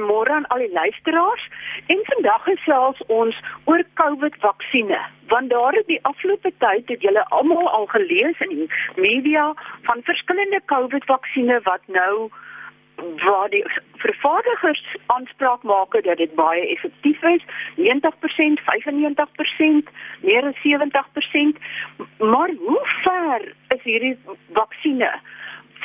Môre aan al die luisteraars en vandag gesels ons oor COVID-vaksines. Want daar het die afgelope tyd het julle almal al gelees in die media van verskillende COVID-vaksines wat nou waar die vervaardigers aanspraak maak dat dit baie effektief is, 90%, 95%, meer as 70%. Maar hoe ver is hierdie vaksines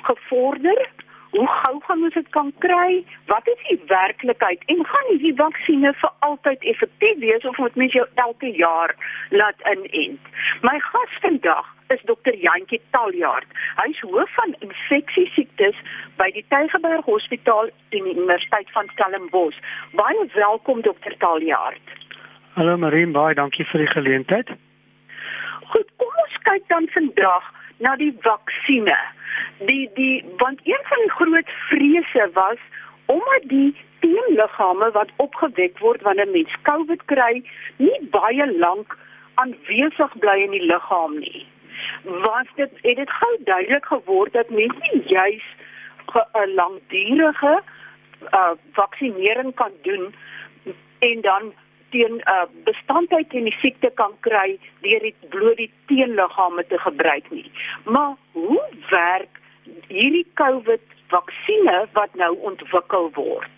gevorder? Hoe gou gaan ons dit kan kry? Wat is die werklikheid? En gaan hierdie vaksines vir altyd effektief wees of moet mens jou elke jaar laat inent? My gas vandag is dokter Jantjie Taljaard. Hy is hoof van infeksiesiektes by die Tygerberg Hospitaal in die Universiteit van Stellenbosch. Baie welkom dokter Taljaard. Hallo Marie, baie dankie vir die geleentheid. Goed, kom ons kyk dan vandag na die vaksines die die want een van die groot vrese was omdat die teenliggame wat opgewek word wanneer mens COVID kry, nie baie lank aanwesig bly in die liggaam nie. Was dit het dit gou duidelik geword dat mens nie juis 'n langdurige uh vaksinering kan doen en dan teen uh, bestandheid teen die siekte kan kry deur die bloot die teenliggame te gebruik nie. Maar hoe werk hierdie COVID vaksines wat nou ontwikkel word.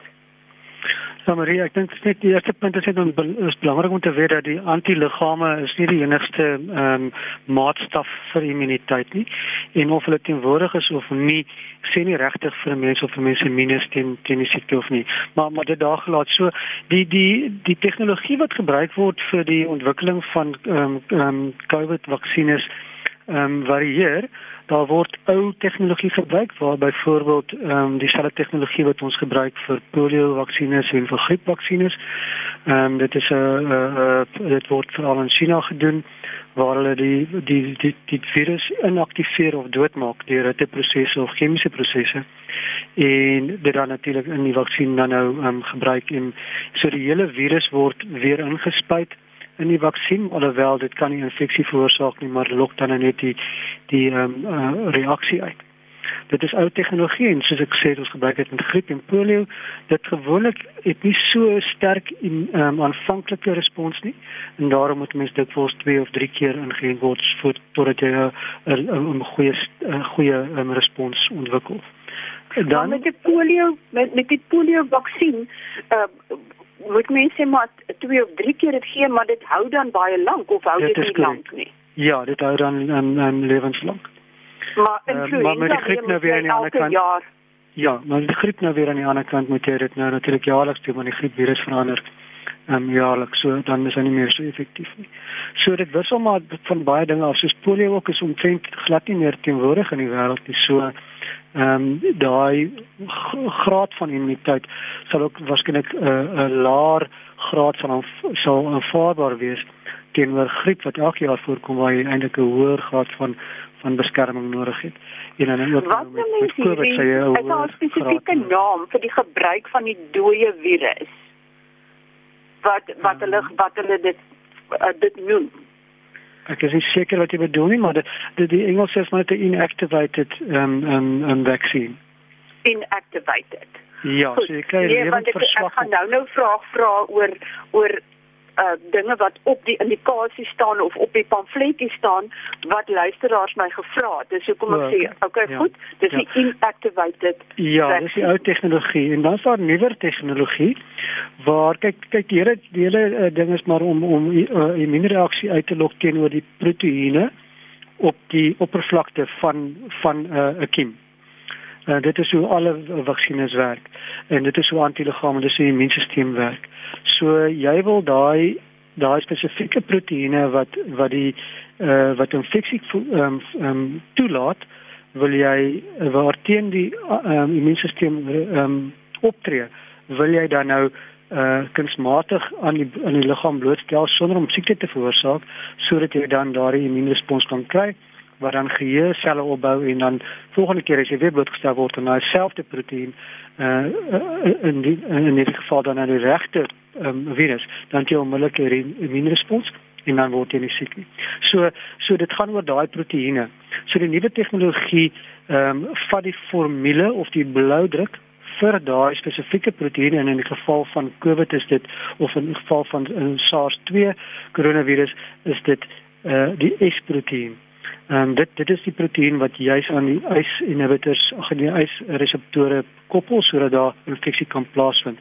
Ja Marie, ek dink net die eerste punt is net om is belangrik om te weet dat die antiliggame is nie die enigste ehm um, maatstaf vir immuniteit nie. En of hulle teenwoordig is of nie, sê nie regtig vir mense of vir mense minus teen teen die siekte of nie. Maar maar dit daar gelaat so die die die tegnologie wat gebruik word vir die ontwikkeling van ehm um, ehm um, COVID vaksines ehm um, varieer daar word ou tegnologie gebruik waar byvoorbeeld ehm um, dieselfde tegnologie wat ons gebruik vir polio vaksines en vir griepvaksines. Ehm um, dit is 'n uh, uh, uh, dit word veral in China gedoen waar hulle die die die die virus inaktiveer of doodmaak deur hitte prosesse of chemiese prosesse en dit dan natuurlik in die vaksin dan nou um, gebruik en so die hele virus word weer ingespuit in die vaksin alhoewel dit kan nie infeksie veroorsaak nie maar lok dan net die die ehm um, uh, reaksie uit. Dit is ou tegnologie en soos ek sê ons gebruik dit met griep en polio. Dit gewoonlik het nie so sterk in ehm um, aanvanklike respons nie en daarom moet mens dit vir 2 of 3 keer ingeënt word voor totdat jy 'n goeie 'n goeie um, respons ontwikkel. Dan met die polio met met die polio vaksin uh, moet mense maar twee of drie keer dit gee, maar dit hou dan baie lank of hou dit, dit nie lank nie. Ja, dit hou dan um, um, lewenslank. Maar influenza uh, maar met die griep nou weer aan die ander kant. Jaar. Ja, maar die griep nou weer aan die ander kant moet jy dit nou natuurlik jaarliks doen, want die griepvirus verander ehm um, jaarliks, so dan is hy nie meer so effektief nie. So dit wissel maar van baie dinge af, soos polio ook is omtrent glad nie meer teenwoordig in die wêreld nie. So ehm um, daai graad van immuniteit sal ook waarskynlik 'n uh, 'n laer graad van sal aanvaarbaar wees teenoor griep wat elke jaar voorkom waar jy eintlik 'n hoër graad van van beskerming nodig het. En dan ook wat met, met COVID sê jy 'n spesifieke naam vir die gebruik van die dooie virus. Wat wat um, hulle wat hulle dit uh, dit noem. Ek is nie seker wat jy bedoel nie, maar die die, die Engels sê maar 'n inactivated um um um vaccine. Inactivated. Ja, Goed. so jy kry nee, want ek, ek gaan nou nou vra vra oor oor uh dinge wat op die indikasie staan of op die pamfletjie staan wat luisteraars my gevra het. Dis hoekom ek sê, okay, ja, goed, dis ja. die inactivated. Ja, dis die ou tegnologie en dan is daar nuwer tegnologie waar kyk kyk die hele die hele uh, ding is maar om om uh, immuunreaksie uit te lok teenoor die proteïene op die oppervlakte van van 'n uh, kiem. Uh, dit is hoe alle vaksines werk en dit is hoe antiliggame dis hoe die immuunstelsel werk. So jy wil daai daai spesifieke proteïene wat wat die uh, wat infeksie ehm um, um, toelaat wil jy waar teen die um, immuunstelsel um, optree wil jy dan nou uh kunsmatig aan die aan die liggaam blootstel sonder om siekte te veroorsaak sodat jy dan daardie immuunrespons kan kry wat dan geheue selle opbou en dan volgende keer as jy weer blootgestel word aan daai selfde proteïen uh in die in die geval dan aan die regte um, virus dan jy onmiddellik 'n immuunrespons en dan word jy nie siek nie. So so dit gaan oor daai proteïene. So die nuwe tegnologie ehm um, vat die formule of die bloudruk vir daai spesifieke proteïen en in die geval van COVID is dit of in die geval van in SARS-2 koronavirus is dit uh die S-proteïen. Ehm um, dit dit is die proteïen wat juis aan die ACE inhibitors, ag nee, ACE reseptore koppel sodat daar infeksie kan plaasvind.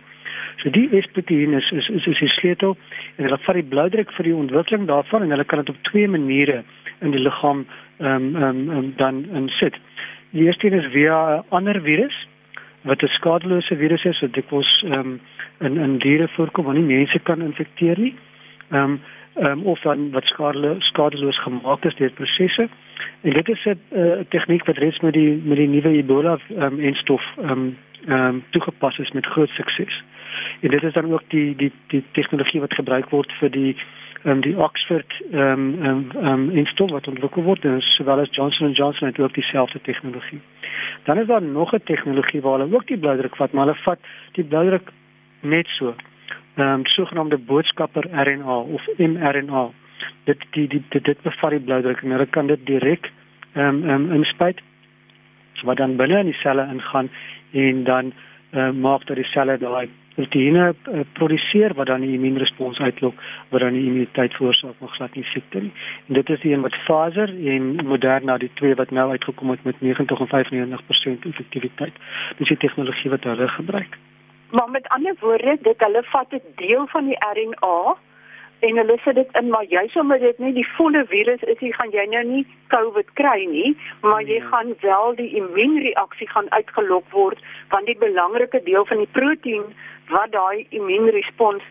So die S-proteïen is is is is die sleutel en hulle vat die bloeddruk vir die ontwikkeling daarvan en hulle kan dit op twee maniere in die liggaam ehm um, ehm um, um, dan insit. Die eerste een is via 'n ander virus wat 'n skadelose virus is wat dikwels ehm um, in in diere voorkom wat nie mense kan infekteer nie. Ehm um, um, of dan wat skadeloos skadeloos gemaak is deur prosesse. En dit is 'n uh, tegniek wat reeds met die met die nuwe Ebola ehm um, en stof ehm um, ehm um, toegepas is met groot sukses. En dit is dan ook die die die tegnologie wat gebruik word vir die um, die Oxford ehm um, ehm um, um, instof wat ontwikkel word en sowel as Johnson & Johnson het ook dieselfde tegnologie. Dan is daar nog 'n tegnologie waar hulle ook die bloeddruk vat, maar hulle vat die bloeddruk net so. Ehm um, sogenaamde boodskapper RNA of mRNA. Dit die die dit, dit bevat die bloeddruk en hulle kan dit direk ehm um, um, inspuit wat dan binne in die selle ingaan en dan uh, maak dat die selle daai proteïene uh, produseer wat dan die immuunrespons uitlok wat dan die immuniteit veroorsaak maar glad nie siekte nie. En dit is die een wat Pfizer en Moderna die twee wat nou uitgekom het met 90 en 95% effektiwiteit. Dis die tegnologie wat hulle gebruik. Maar met ander woorde, dit hulle vat 'n deel van die RNA en hulle sit dit in maar jy sommer dit nie die volle virus is jy gaan jy nou nie COVID kry nie maar jy nee. gaan wel die immuunreaksie gaan uitgelok word want die belangrike deel van die proteïen wat daai immuunrespons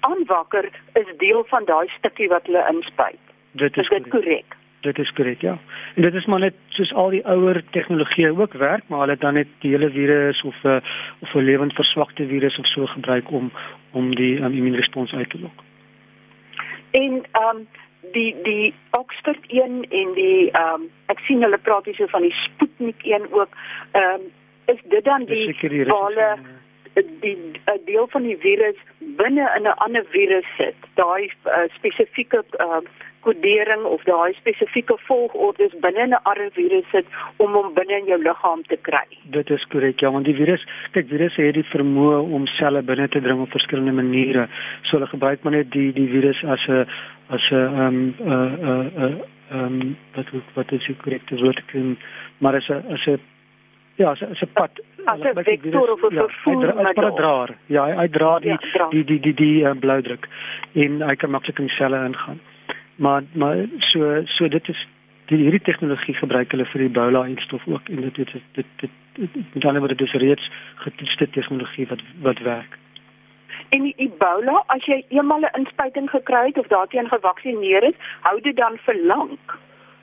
aanwakker is deel van daai stukkie wat hulle inspuit. Dit is, is korrek. Dit is korrek, ja. En dit is maar net soos al die ouer tegnologieë ook werk, maar hulle dan net die hele virus of 'n uh, of 'n lewend verswakte virus of so gebruik om om die um, immuunrespons uit te lok. En ehm um, die die Oxford 1 en die ehm um, ek sien hulle praat hier so van die Sputnik 1 ook. Ehm um, is dit dan die wale die 'n deel van die virus binne in 'n ander virus sit. Daai uh, spesifieke uh, kodering of daai spesifieke volgordes binne 'n ander virus sit om hom binne in jou liggaam te kry. Dit is korrek. Ja, want die virus, kyk, virusse het die vermoë om selle binne te dring op verskillende maniere. So hulle gebruik maar net die die virus as 'n as 'n ehm 'n 'n 'n ehm wat wat is die korrekte woord? Maar as 'n as 'n Ja, as 'n pad. As 'n vektor of 'n ja, vervoer middel. draer. Ja, hy, hy dra die, ja, dra die die die die die uh, bloudruk en hy kan maklik in selle ingaan. Maar maar so so dit is die hierdie tegnologie gebruik hulle vir die Ebola instof ook en dit dit dit dit met ander woorde dis reeds getoetste tegnologie wat wat werk. En die Ebola, as jy eenmal 'n inspuiting gekry het of daarteen gevaksinereer is, hou dit dan vir lank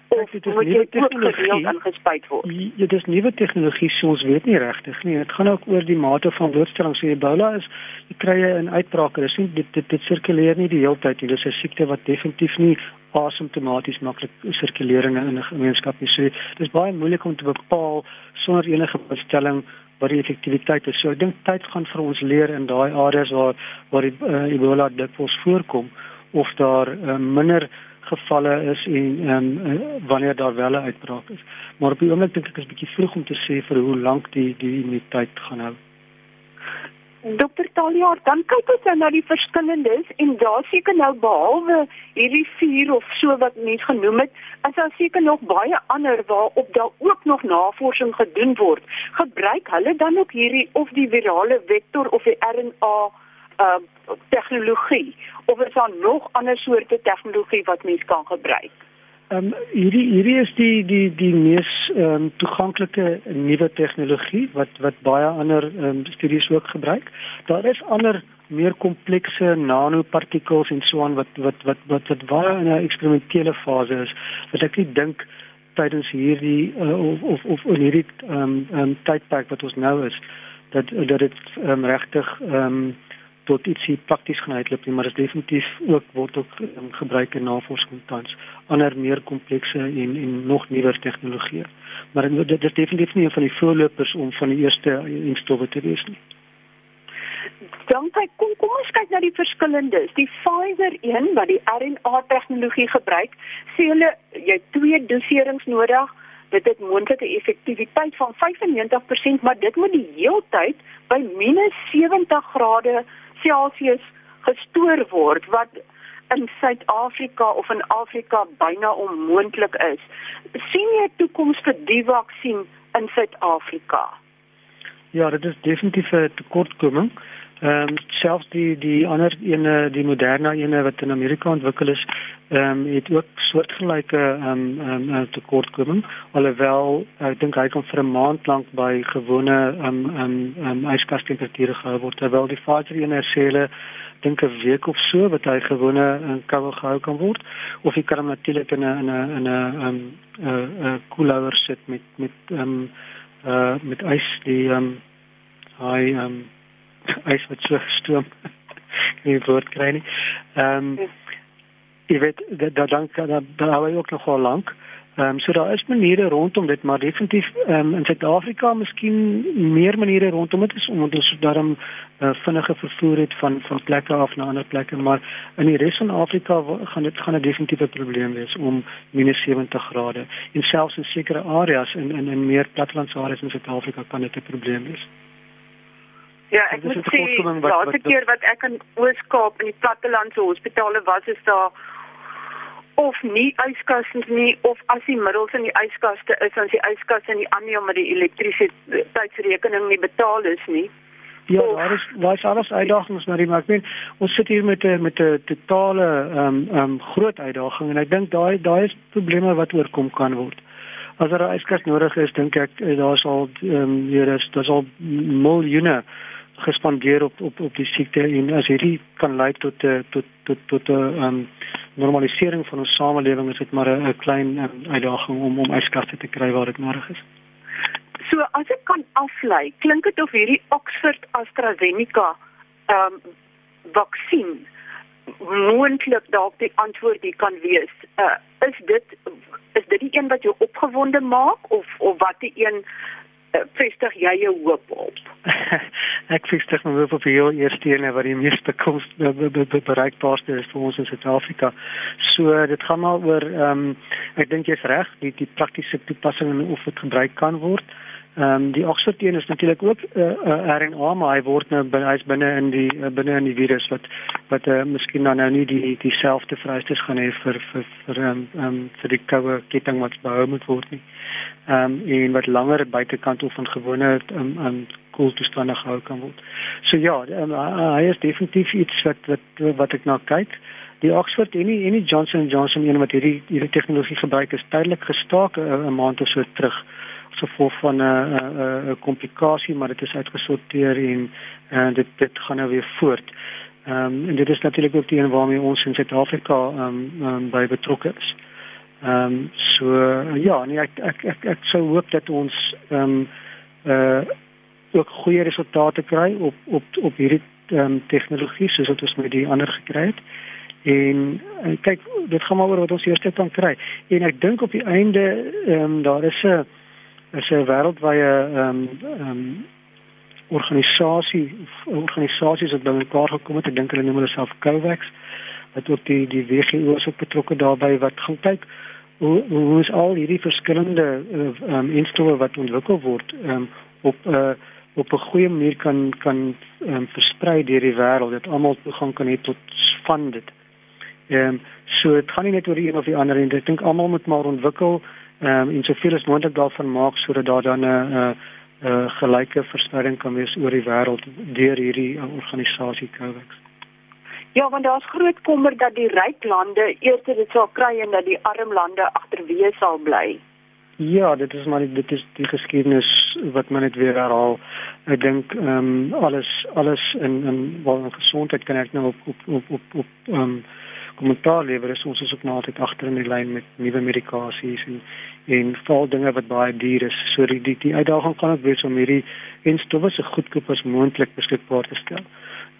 of dit is nuwe tegnologie aangespuit word. Ja, dit is nuwe tegnologie soos weet nie regtig nie. Dit gaan ook oor die mate van blootstelling. So Ebola is jy kry 'n uitbraak. Dit is nie dit dit, dit sirkuleer nie die hele tyd nie. Dit is 'n siekte wat definitief nie asymptomaties maklik sirkuleer in 'n gemeenskap nie. So dis baie moeilik om te bepaal sonder enige bestelling wat die effektiwiteit is. So ek dink tyd gaan vir ons leer in daai areas waar waar die uh, Ebola dikwels voorkom of daar uh, minder gevalle is en ehm um, wanneer daar wel 'n uitbraak is. Maar op die oomblik dink ek is bietjie vroeg om te sê vir hoe lank die die immuniteit gaan hou. Dokter Talia, dan kyk ons nou na die verskillendes en daar seker nou behalwe hierdie vier of so wat mens genoem het, is daar seker nog baie ander waarop daar ook nog navorsing gedoen word. Gebruik hulle dan ook hierdie of die virale vektor of die RNA uh tegnologie of is daar nog ander soorte tegnologie wat mens kan gebruik? Ehm um, hierdie hierdie is die die die mees ehm um, toeganklike nuwe tegnologie wat wat baie ander ehm um, studies ook gebruik. Daar is ander meer komplekse nanopartikels en so aan wat wat wat wat wat baie in 'n eksperimentele fase is. Wat ek nie dink tydens hierdie uh, of of of hierdie ehm um, um, tydperk wat ons nou is dat dat dit ehm um, regtig ehm um, tot ietsie prakties gaan uitloop nie, maar dit is definitief ook word ook um, gebruik in navorsing tans ander meer komplekse en en nog nuwer tegnologieë. Maar dit, dit is definitief nie een van die voorlopers om van die eerste instowwe te wees nie. Dan kyk kom kom ons kyk na die verskillendes. Die Pfizer een wat die RNA tegnologie gebruik, sê hulle jy twee doserings nodig dit het moontlike effektiwiteit van 95%, maar dit moet die heeltyd by -70 grade Celsius gestoor word wat in Suid-Afrika of in Afrika byna onmoontlik is. sien jy 'n toekoms vir die vaksin in Suid-Afrika? Ja, dit is definitief 'n tekortkoming. Ehm um, selfs die die ander ene die Moderna ene wat in Amerika ontwikkel is, ehm um, het ook soortgelyke ehm um, ehm um, tekortkoming alhoewel ek dink hy kan vir 'n maand lank by gewone ehm um, ehm um, um, ijskas temperature gehou word terwyl die Pfizer ene sê hulle dink 'n week of so wat hy gewone in koue gehou kan word of jy kan hom natuurlik in 'n in 'n in 'n ehm 'n 'n koeler sit met met ehm um, uh met ys die ehm um, hy ehm um, ys wat so stoom nie word kry nie. Ehm um, jy weet dat dan dan dan hou hy ook nog al lank. Ehm um, so daar is maniere rondom dit maar definitief ehm um, in Suid-Afrika miskien meer maniere rondom dit is omdat ons daarom uh, vinnige vervoer het van van plekke af na ander plekke maar in die res van Afrika gaan dit gaan 'n definitiewe probleem wees om minus 70 grade en selfs in sekere areas in in in meer plattelandse areas in Suid-Afrika kan dit 'n probleem wees. Ja, ek moet sê, die laaste keer wat ek in Oos-Kaap in die plattelandse hospitale was, is daar of nie yskaste nie of as die middels in die yskaste is as die yskaste nie aan nie omdat die elektrisiteitsrekening nie betaal is nie. Ja, daar is daar is alles uitdagings maar ek meen ons sit hier met 'n met 'n totale ehm um, ehm um, groot uitdaging en ek dink daai daai is probleme wat oorkom kan word. As daar 'n yskas nodig is, dink ek eh, daar sal ehm um, hier is daar sal miljoene gespandeer op op op die siekte en as hierdie kan lei tot eh, tot tot tot 'n um, ehm, normalisering van ons samelewing is dit maar 'n klein um, uitdaging om om yskaste te kry waar dit nodig is. So as ek kan aflei, klink dit of hierdie Oxford AstraZeneca ehm um, vaksin moontlik dalk die antwoord die kan wees. Uh, is dit is dit die een wat jou opgewonde maak of of wat die een vestig jy jou hoop op? ek vestig my hoop op die heel eerste een wat die meeste koms bereikbaarste is vir ons in Suid-Afrika. So dit gaan maar oor ehm um, ek dink jy's reg, die die praktiese toepassing en of dit gebruik kan word. Ehm um, die Oxford een is natuurlik ook 'n uh, uh, RNA maar hy word nou hy's binne in die uh, binne in die virus wat wat uh, miskien nou nou nie die dieselfde vereistes gaan hê vir vir vir ehm um, um, vir die koue ketting wat behou moet word nie. Ehm um, en wat langer buitekant of van gewone ehm um, um, koeltoestande gehou kan word. So ja, um, hy is definitief iets wat wat wat ek na kyk. Die Oxford en die, en die Johnson Johnson een wat hierdie hierdie tegnologie gebruik is tydelik gestaak 'n maand of so terug gevolg van 'n 'n komplikasie, maar dit is uitgesorteer en en dit dit gaan nou weer voort. Ehm um, en dit is natuurlik ook die een waarmee ons in Suid-Afrika ehm um, um, by betrokke is. Ehm um, so uh, ja, nee ek ek ek, ek sou hoop dat ons ehm um, uh ook goeie resultate kry op op op hierdie ehm um, tegnologie soos wat ons met die ander gekry het. En uh, kyk, dit gaan maar oor wat ons eers kan kry. En ek dink op die einde ehm um, daar is 'n is 'n wêreldwye ehm um, ehm um, organisasie organisasies wat bymekaar gekom het. Ek dink hulle noem hulle self COVAX wat ook die die WHO is ook betrokke daarbey wat gaan kyk hoe hoe is al hierdie verskillende ehm um, instellings wat ontwikkel word um, op 'n uh, op 'n goeie manier kan kan um, versprei deur die wêreld dat almal toegang kan hê tot van dit. Ehm um, so dit gaan nie net oor die een of die ander en ek dink almal moet maar ontwikkel ehm um, en soveel as moontlik daarvan maak sodat daar dan 'n uh, uh, gelyke verspreiding kan wees oor die wêreld deur hierdie uh, organisasie COVAX. Ja, want daar's groot kommer dat die ryk lande eers dit sal kry en dat die arm lande agterweë sal bly. Ja, dit is maar dit is die geskiedenis wat men net weer herhaal. Ek dink ehm um, alles alles in in wel in gesondheid kan ek nou op op op op op ehm um, kommentaar lewer is ons is ook nou altyd agter in die lyn met nuwe medikasies en en val dinge wat baie duur is. So die die, die uitdaging gaan ook wees om hierdie en stowwe so goedkoop as moontlik beskikbaar te stel.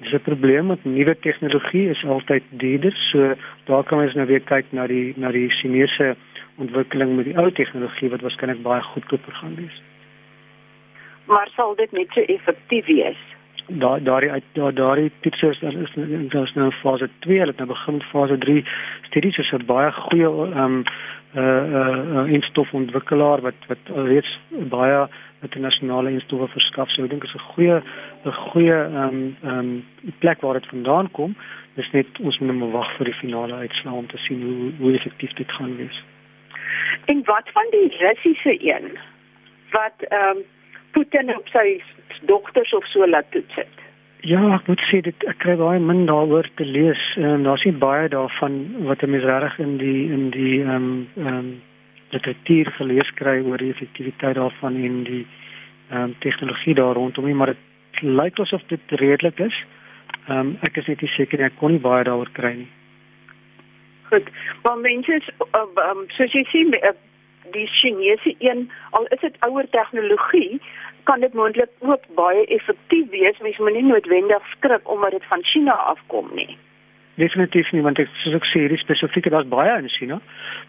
Dis 'n probleem met nuwe tegnologie is altyd duurder. So daar kan ons nou weer kyk na die na die Chinese ontwikkeling met die ou tegnologie wat waarskynlik baie goedkoper gaan wees. Maar sal dit net so effektief wees? Daar daardie uit daar daardie toetsers daar is daar's nou fase 2 hulle het nou begin fase 3 studies is 'n baie goeie ehm um, uh uh instofontwikkelaar wat wat reeds baie internasionale instowwe verskaf. So ek dink is 'n goeie 'n goeie ehm um, ehm um, plek waar dit vandaan kom. Dis net ons moet nou wag vir die finale uitslag om te sien hoe hoe effektief dit gaan wees. En wat van die Russiese een wat ehm um, Putin op sy dogters of so laat toets het? Ja, ek moet sê dit ek kry baie min daaroor te lees. Ehm um, daar's nie baie daarvan wat 'n mens reg in die in die ehm um, ehm um, literatuur gelees kry oor die effektiwiteit daarvan en die ehm um, tegnologie daar rondom nie, maar dit lyk asof dit redelik is. Ehm um, ek is net nie seker ek kon nie baie daaroor kry nie. Goed. Maar mense ehm um, soos jy sien uh, die Chinese een al is dit ouer tegnologie kan dit moontlik ook baie effektief wees. Mens moet nie noodwendig skrik omdat dit van China afkom nie. Definitief nie want ek soos ek sê, hierdie spesifieke daar's baie in China.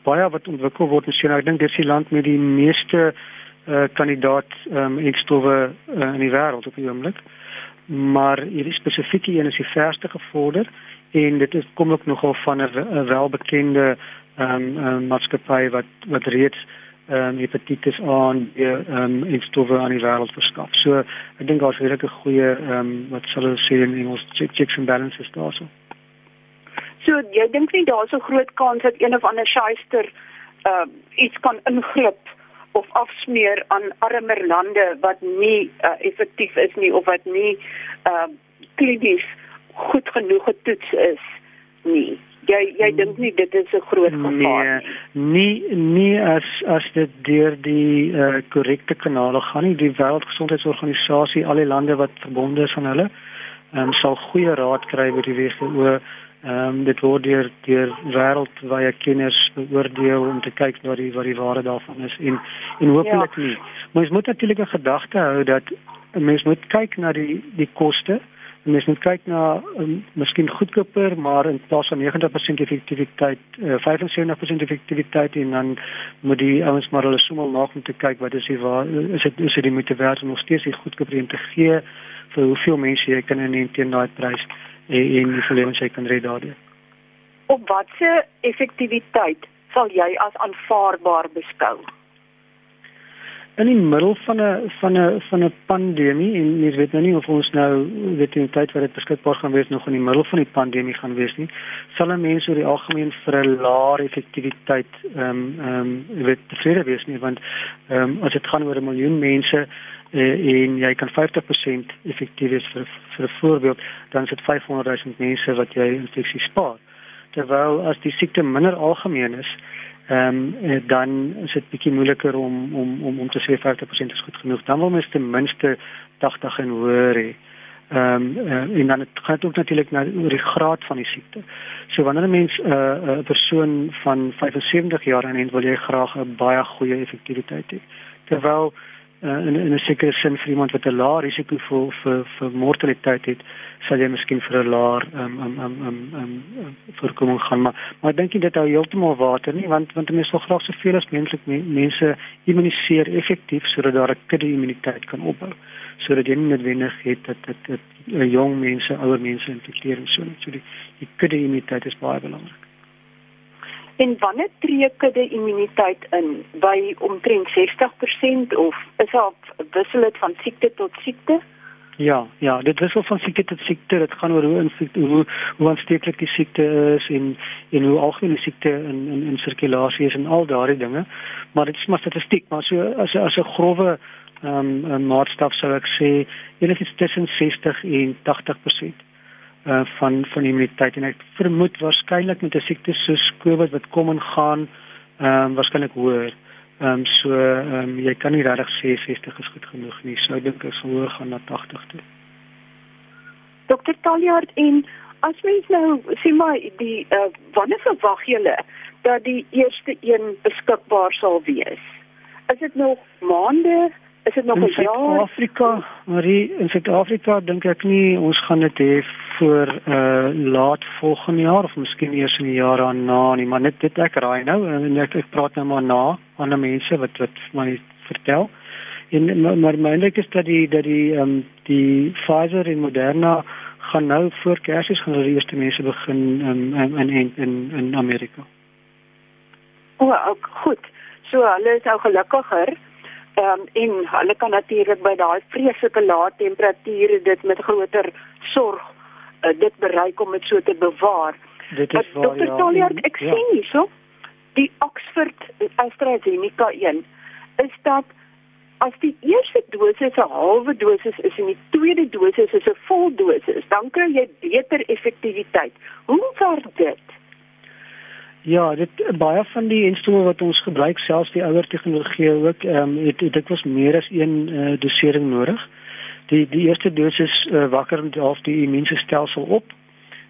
Baie wat ontwikkel word in China. Ek dink dit is die land met die meeste uh, kandidaat ehm um, ekstowwe uh, in die wêreld op die oomblik. Maar hierdie spesifieke een is die verste gevorder en dit is kom ook nogal van 'n welbekende ehm um, um, maatskappy wat wat reeds ehm um, hepatitis A en B ehm um, instowwe aan die wêreld verskaf. So ek dink daar's regtig 'n goeie ehm um, wat sal ons sê in Engels checks and balances daarso. So jy dink nie daar's 'n groot kans dat een of ander shyster ehm uh, iets kan ingrip of afsmeer aan armer lande wat nie uh, effektief is nie of wat nie ehm uh, klinies goed genoeg getoets is nie jy jy dink nie dit is 'n groot gevaar nee, nie. Nie as as dit deur die uh, korrekte kanale gaan nie. Die Wêreldgesondheidsorganisasie, al die lande wat verbonde is aan hulle, um, sal goeie raad kry oor die WHO. Ehm um, dit word deur deur wêreldwye kenners beoordeel om te kyk wat die wat die waarde daarvan is en en hopelik ja. nie. Maar jy moet natuurlik 'n gedagte hou dat 'n mens moet kyk na die die koste mens moet kyk na um, miskien goedkoper maar in plaas van 90% effektiwiteit uh, 75% effektiwiteit en dan moet die ouens maar hulle sommer maak om te kyk wat is die waar is dit is dit die moeite werd om nog steeds die goedkoper te gee vir hoeveel mense jy kan in teen daai prys en, en hoeveel lewens jy kan red daardeur. Op watse effektiwiteit sal jy as aanvaarbaar beskou in die middel van 'n van 'n van 'n pandemie en mens weet nou nie of ons nou weet in tyd wat dit beskikbaar gaan wees nog in die middel van die pandemie gaan wees nie sal 'n mens oor die algemeen vir 'n laer effektiwiteit ehm um, ehm um, weet tevrede wees nie want ehm um, as dit gaan oor 'n miljoen mense uh, en jy kan 50% effektief wees vir vir 'n voorbeeld dan is dit 500 000 mense wat jy infeksie spaar. Terwyl as die siekte minder algemeen is ehm um, dan is dit bietjie moeiliker om om om om te sê 50% is goed genoeg. Dan wil mens ten minste 80 en hoër hê. Ehm um, uh, en dan het, gaan dit ook natuurlik na die graad van die siekte. So wanneer 'n mens 'n uh, 'n persoon van 75 jaar en en wil jy graag 'n baie goeie effektiwiteit hê. Terwyl uh, in in 'n sekere sin vir iemand wat 'n lae risiko vir vir vir mortaliteit het, sal jy miskien vir 'n laer um um um um, um voorkoming gaan maar maar ek dink dit hou heeltemal water nie want want mense wil graag soveel as moontlik mense immuniseer effektief sodat daar 'n kudde immuniteit kan opbou sodat jy nie noodwendig het dat dit dit jong mense, ouer mense infekteer en so net so die, die kudde immuniteit is baie belangrik. En wanneer tree kudde immuniteit in? By omtrent 60% of is dit wissel dit van siekte tot siekte? Ja, ja, dit wissel van siekte tot siekte. Dit gaan oor hoe infekte hoe hoe aansteeklik die siekte is en en hoe algemeen die siekte in in in sirkulasie is en al daardie dinge. Maar dit is maar statistiek, maar so as as 'n grove ehm um, maatstaf sou ek sê enigiets tussen 60 en 80% uh, van van immuniteit en ek vermoed waarskynlik met 'n siekte soos COVID wat kom en gaan, ehm um, waarskynlik hoër. Ehm um, so ehm um, jy kan nie regtig sê 60 is goed genoeg nie. So ek dink ek sou hoër gaan na 80 toe. Dr. Taljard en as mens nou sien maar die uh, wanneer verwag julle dat die eerste een beskikbaar sal wees? Is dit nog maande? Is dit nog 'n jaar? In Suid-Afrika, Marie, in Suid-Afrika dink ek nie ons gaan dit hê voor uh laat volgende jaar of miskien eers in die jaar daarna nie, maar net dit ek raai nou en ek, ek praat nou maar na ander mense wat wat my vertel. En maar my indruk is dat die dat die ehm um, die Pfizer en Moderna gaan nou voor Kersfees gaan die eerste mense begin um, in in in in Amerika. O, ook goed. So hulle is nou gelukkiger. Ehm um, en hulle kan natuurlik by daai vreeslike lae temperature dit met groter sorg uh, dit bereik om dit so te bewaar. Dit is waar. Dr. Ja. Toliard, ek ja. sien hierso die Oxford AstraZeneca 1 is dat as die eerste dosis 'n halwe dosis is en die tweede dosis is 'n vol dosis, dan kry jy beter effektiwiteit. Hoe werk dit? Ja, dit baie van die instrumente wat ons gebruik, selfs die ouer tegnologie ook, ehm um, het dit was meer as een uh, dosering nodig. Die die eerste dosis uh, wakker half die immuunstelsel op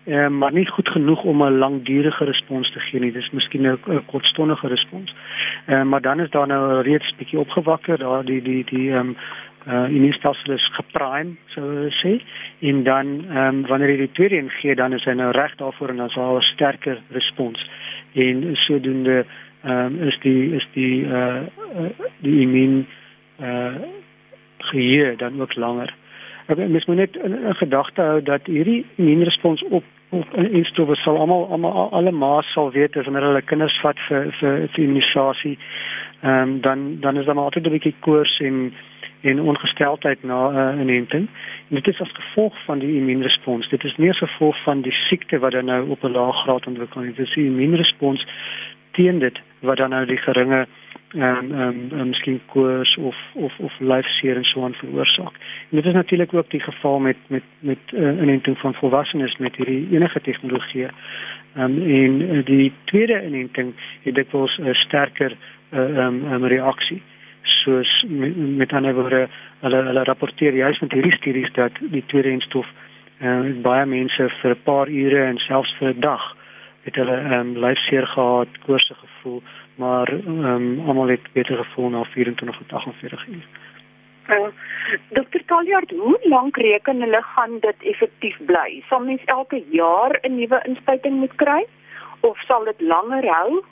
eh, maar nie goed genoeg om 'n langdurige respons te gee nie. Dis miskien 'n kortstondige respons. Eh, maar dan is daar nou reeds bietjie opgewakker, daar die die die ehm um, uh immuunstelsel is geprime so sê en dan ehm um, wanneer jy die tweede een gee dan is hy nou reg daarvoor en dan sal 'n sterker respons en sodoende ehm um, is die is die uh, uh die immuun uh geheue dan ook langer. Ek mens moet net in gedagte hou dat hierdie immuunrespons op op instowwe sal almal almal alle maas sal weet as wanneer hulle kinders vat vir vir, vir immunisasie. Ehm um, dan dan is daar maar altyd 'n bietjie koors en en ongesteldheid na 'n uh, inenting. En dit is as gevolg van die immuunrespons. Dit is nie as gevolg van die siekte wat dan nou op 'n lae graad ontwikkel nie. Dit is die immuunrespons teen dit wat dan nou die geringe ehm um, um, miskien koors of of of lyfseer en so aan veroorsaak. En dit is natuurlik ook die geval met met met uh, inenting van volwassenes met hierdie enige tegnologie. Ehm um, en uh, die tweede inenting het dit was 'n sterker ehm uh, um, um, reaksie. Soos met, met ander woorde, hulle hulle rapporteer juist met hierdie studies dat die tweede enstof eh uh, baie mense vir 'n paar ure en selfs vir 'n dag het hulle ehm um, lyfseer gehad, koorse gevoel maar ehm um, almal het beter gevoel na 24 tot 48 uur. Uh, Dokter Taljard, hoe lank reken hulle gaan dit effektief bly? Sal mens elke jaar 'n nuwe inspuiting moet kry of sal dit langer hou?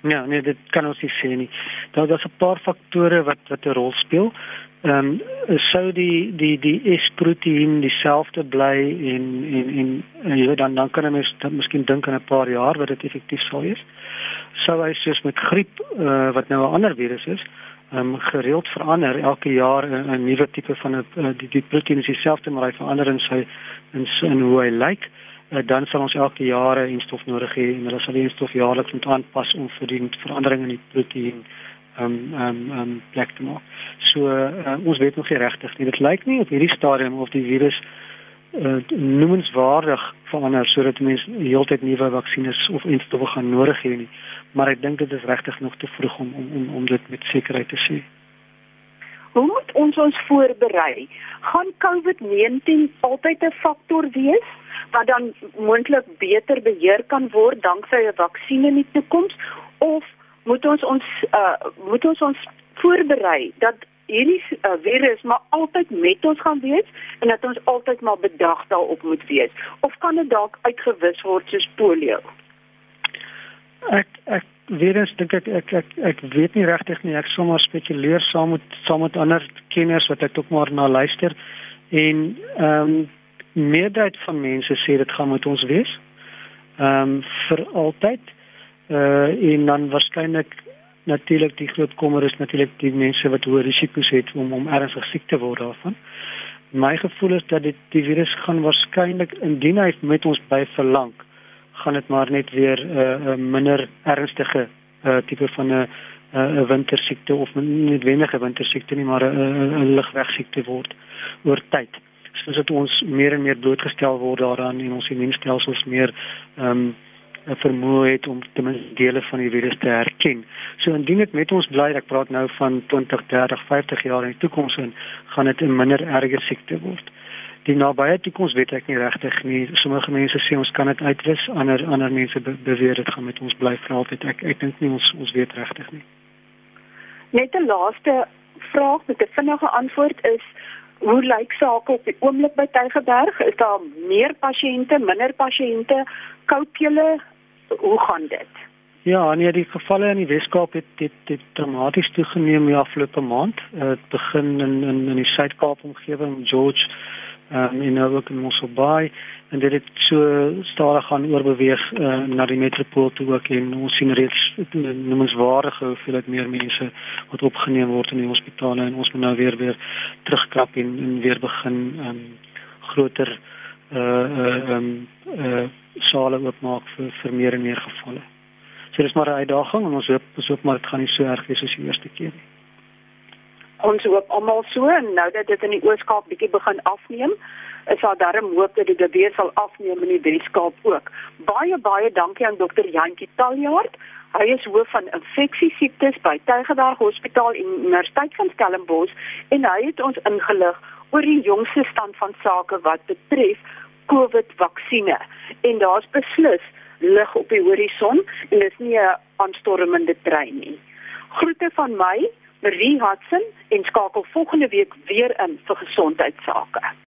Ja, nee, dit kan ons nie sê nie. Daar daar's 'n paar faktore wat wat 'n rol speel. Ehm um, sou die die die S-proteïen dieselfde bly en en en jy weet dan dan kan mens dan miskien dink aan 'n paar jaar wat dit effektief sal wees sou hy soos met griep uh, wat nou 'n ander virus is, um, gereeld verander elke jaar 'n nuwe tipe van 'n uh, die die proteïen is dieselfde maar hy verander in sy in in hoe hy lyk. Uh, dan sal ons elke jaar 'n stof nodig hê en hulle sal die stof jaarliks moet aanpas om vir die verandering in die proteïen um, um, um, plek te maak. So uh, ons weet nog nie regtig nie. Dit lyk nie op hierdie stadium of die virus uh, noemenswaardig verander sodat mense heeltyd nuwe vaksines of instowwe gaan nodig hê nie maar ek dink dit is regtig nog te vroeg om om om, om dit met sekerheid te sê. Hoe moet ons ons voorberei? Gaan COVID-19 altyd 'n faktor wees wat dan moontlik beter beheer kan word danksy 'n vaksin in die toekoms of moet ons ons uh, moet ons ons voorberei dat hierdie uh, virus maar altyd met ons gaan wees en dat ons altyd maar bedag daarop moet wees of kan dit dalk uitgewis word soos polio? Ek ek weer eens dink ek ek ek ek weet nie regtig nie ek sommer spekuleer saam met saam met ander kenners wat ek ook maar na luister en ehm um, meerderheid van mense sê dit gaan met ons wees. Ehm um, vir altyd. Uh, en dan waarskynlik natuurlik die groot kommer is natuurlik die mense wat hoë risiko's het om om ernstig siek te word daarvan. My gevoel is dat dit die virus gaan waarskynlik indien hy met ons by verlang gaan dit maar net weer 'n uh, uh, minder ernstige uh, tipe van 'n uh, 'n uh, wintersiekte of nie wenige wintersiekte nie maar 'n 'n ligwegsiekte word oor tyd. Soos dit ons meer en meer blootgestel word daaraan en ons immuunstelsels meer ehm um, vermoë het om ten minste dele van die virus te herken. So indien dit met ons bly, ek praat nou van 20, 30, 50 jaar in die toekoms en gaan dit 'n minder erge siekte word die nabye toekoms weet ek nie regtig nie. Sommige mense sê ons kan dit uitwis, ander ander mense be beweer dit gaan met ons bly vir altyd. Ek ek dink nie ons ons weet regtig nie. Net 'n laaste vraag met 'n vinnige antwoord is hoe lyk sake op die oomblik by Tygerberg? Is daar meer pasiënte, minder pasiënte? Koop julle hoe gaan dit? Ja, nee, die gevalle in die Weskaap het dit dit dramaties toegeneem die afgelope maand. Dit begin in in in die Suid-Kaap omgewing, George um, en nou ook in Mosselbaai en dit het so stadig gaan oorbeweeg uh, na die metropool toe ook en ons sien reeds noemenswaardige hoeveelheid meer mense wat opgeneem word in die hospitale en ons moet nou weer weer terugkrap en, en weer begin um, groter uh uh um uh sale oopmaak vir vir meer en meer gevalle. So dis maar 'n uitdaging en ons hoop ons hoop maar dit gaan nie so erg wees soos die eerste keer nie. Ons hoop almal so en nou dat dit in die Oos-Kaap bietjie begin afneem, is daar darem hoop dat dit weer sal afneem in die Wes-Kaap ook. Baie baie dankie aan dokter Jantjie Taljaard. Hy is hoof van infeksiesiektes by Tygerberg Hospitaal en Universiteit van Stellenbosch en hy het ons ingelig oor die jongste stand van sake wat betref COVID-vaksines. En daar's beslis lig op die horison en dit is nie 'n aanstormende trein nie. Groete van my, Marie Hudson en skakel volgende week weer in vir gesondheidsake.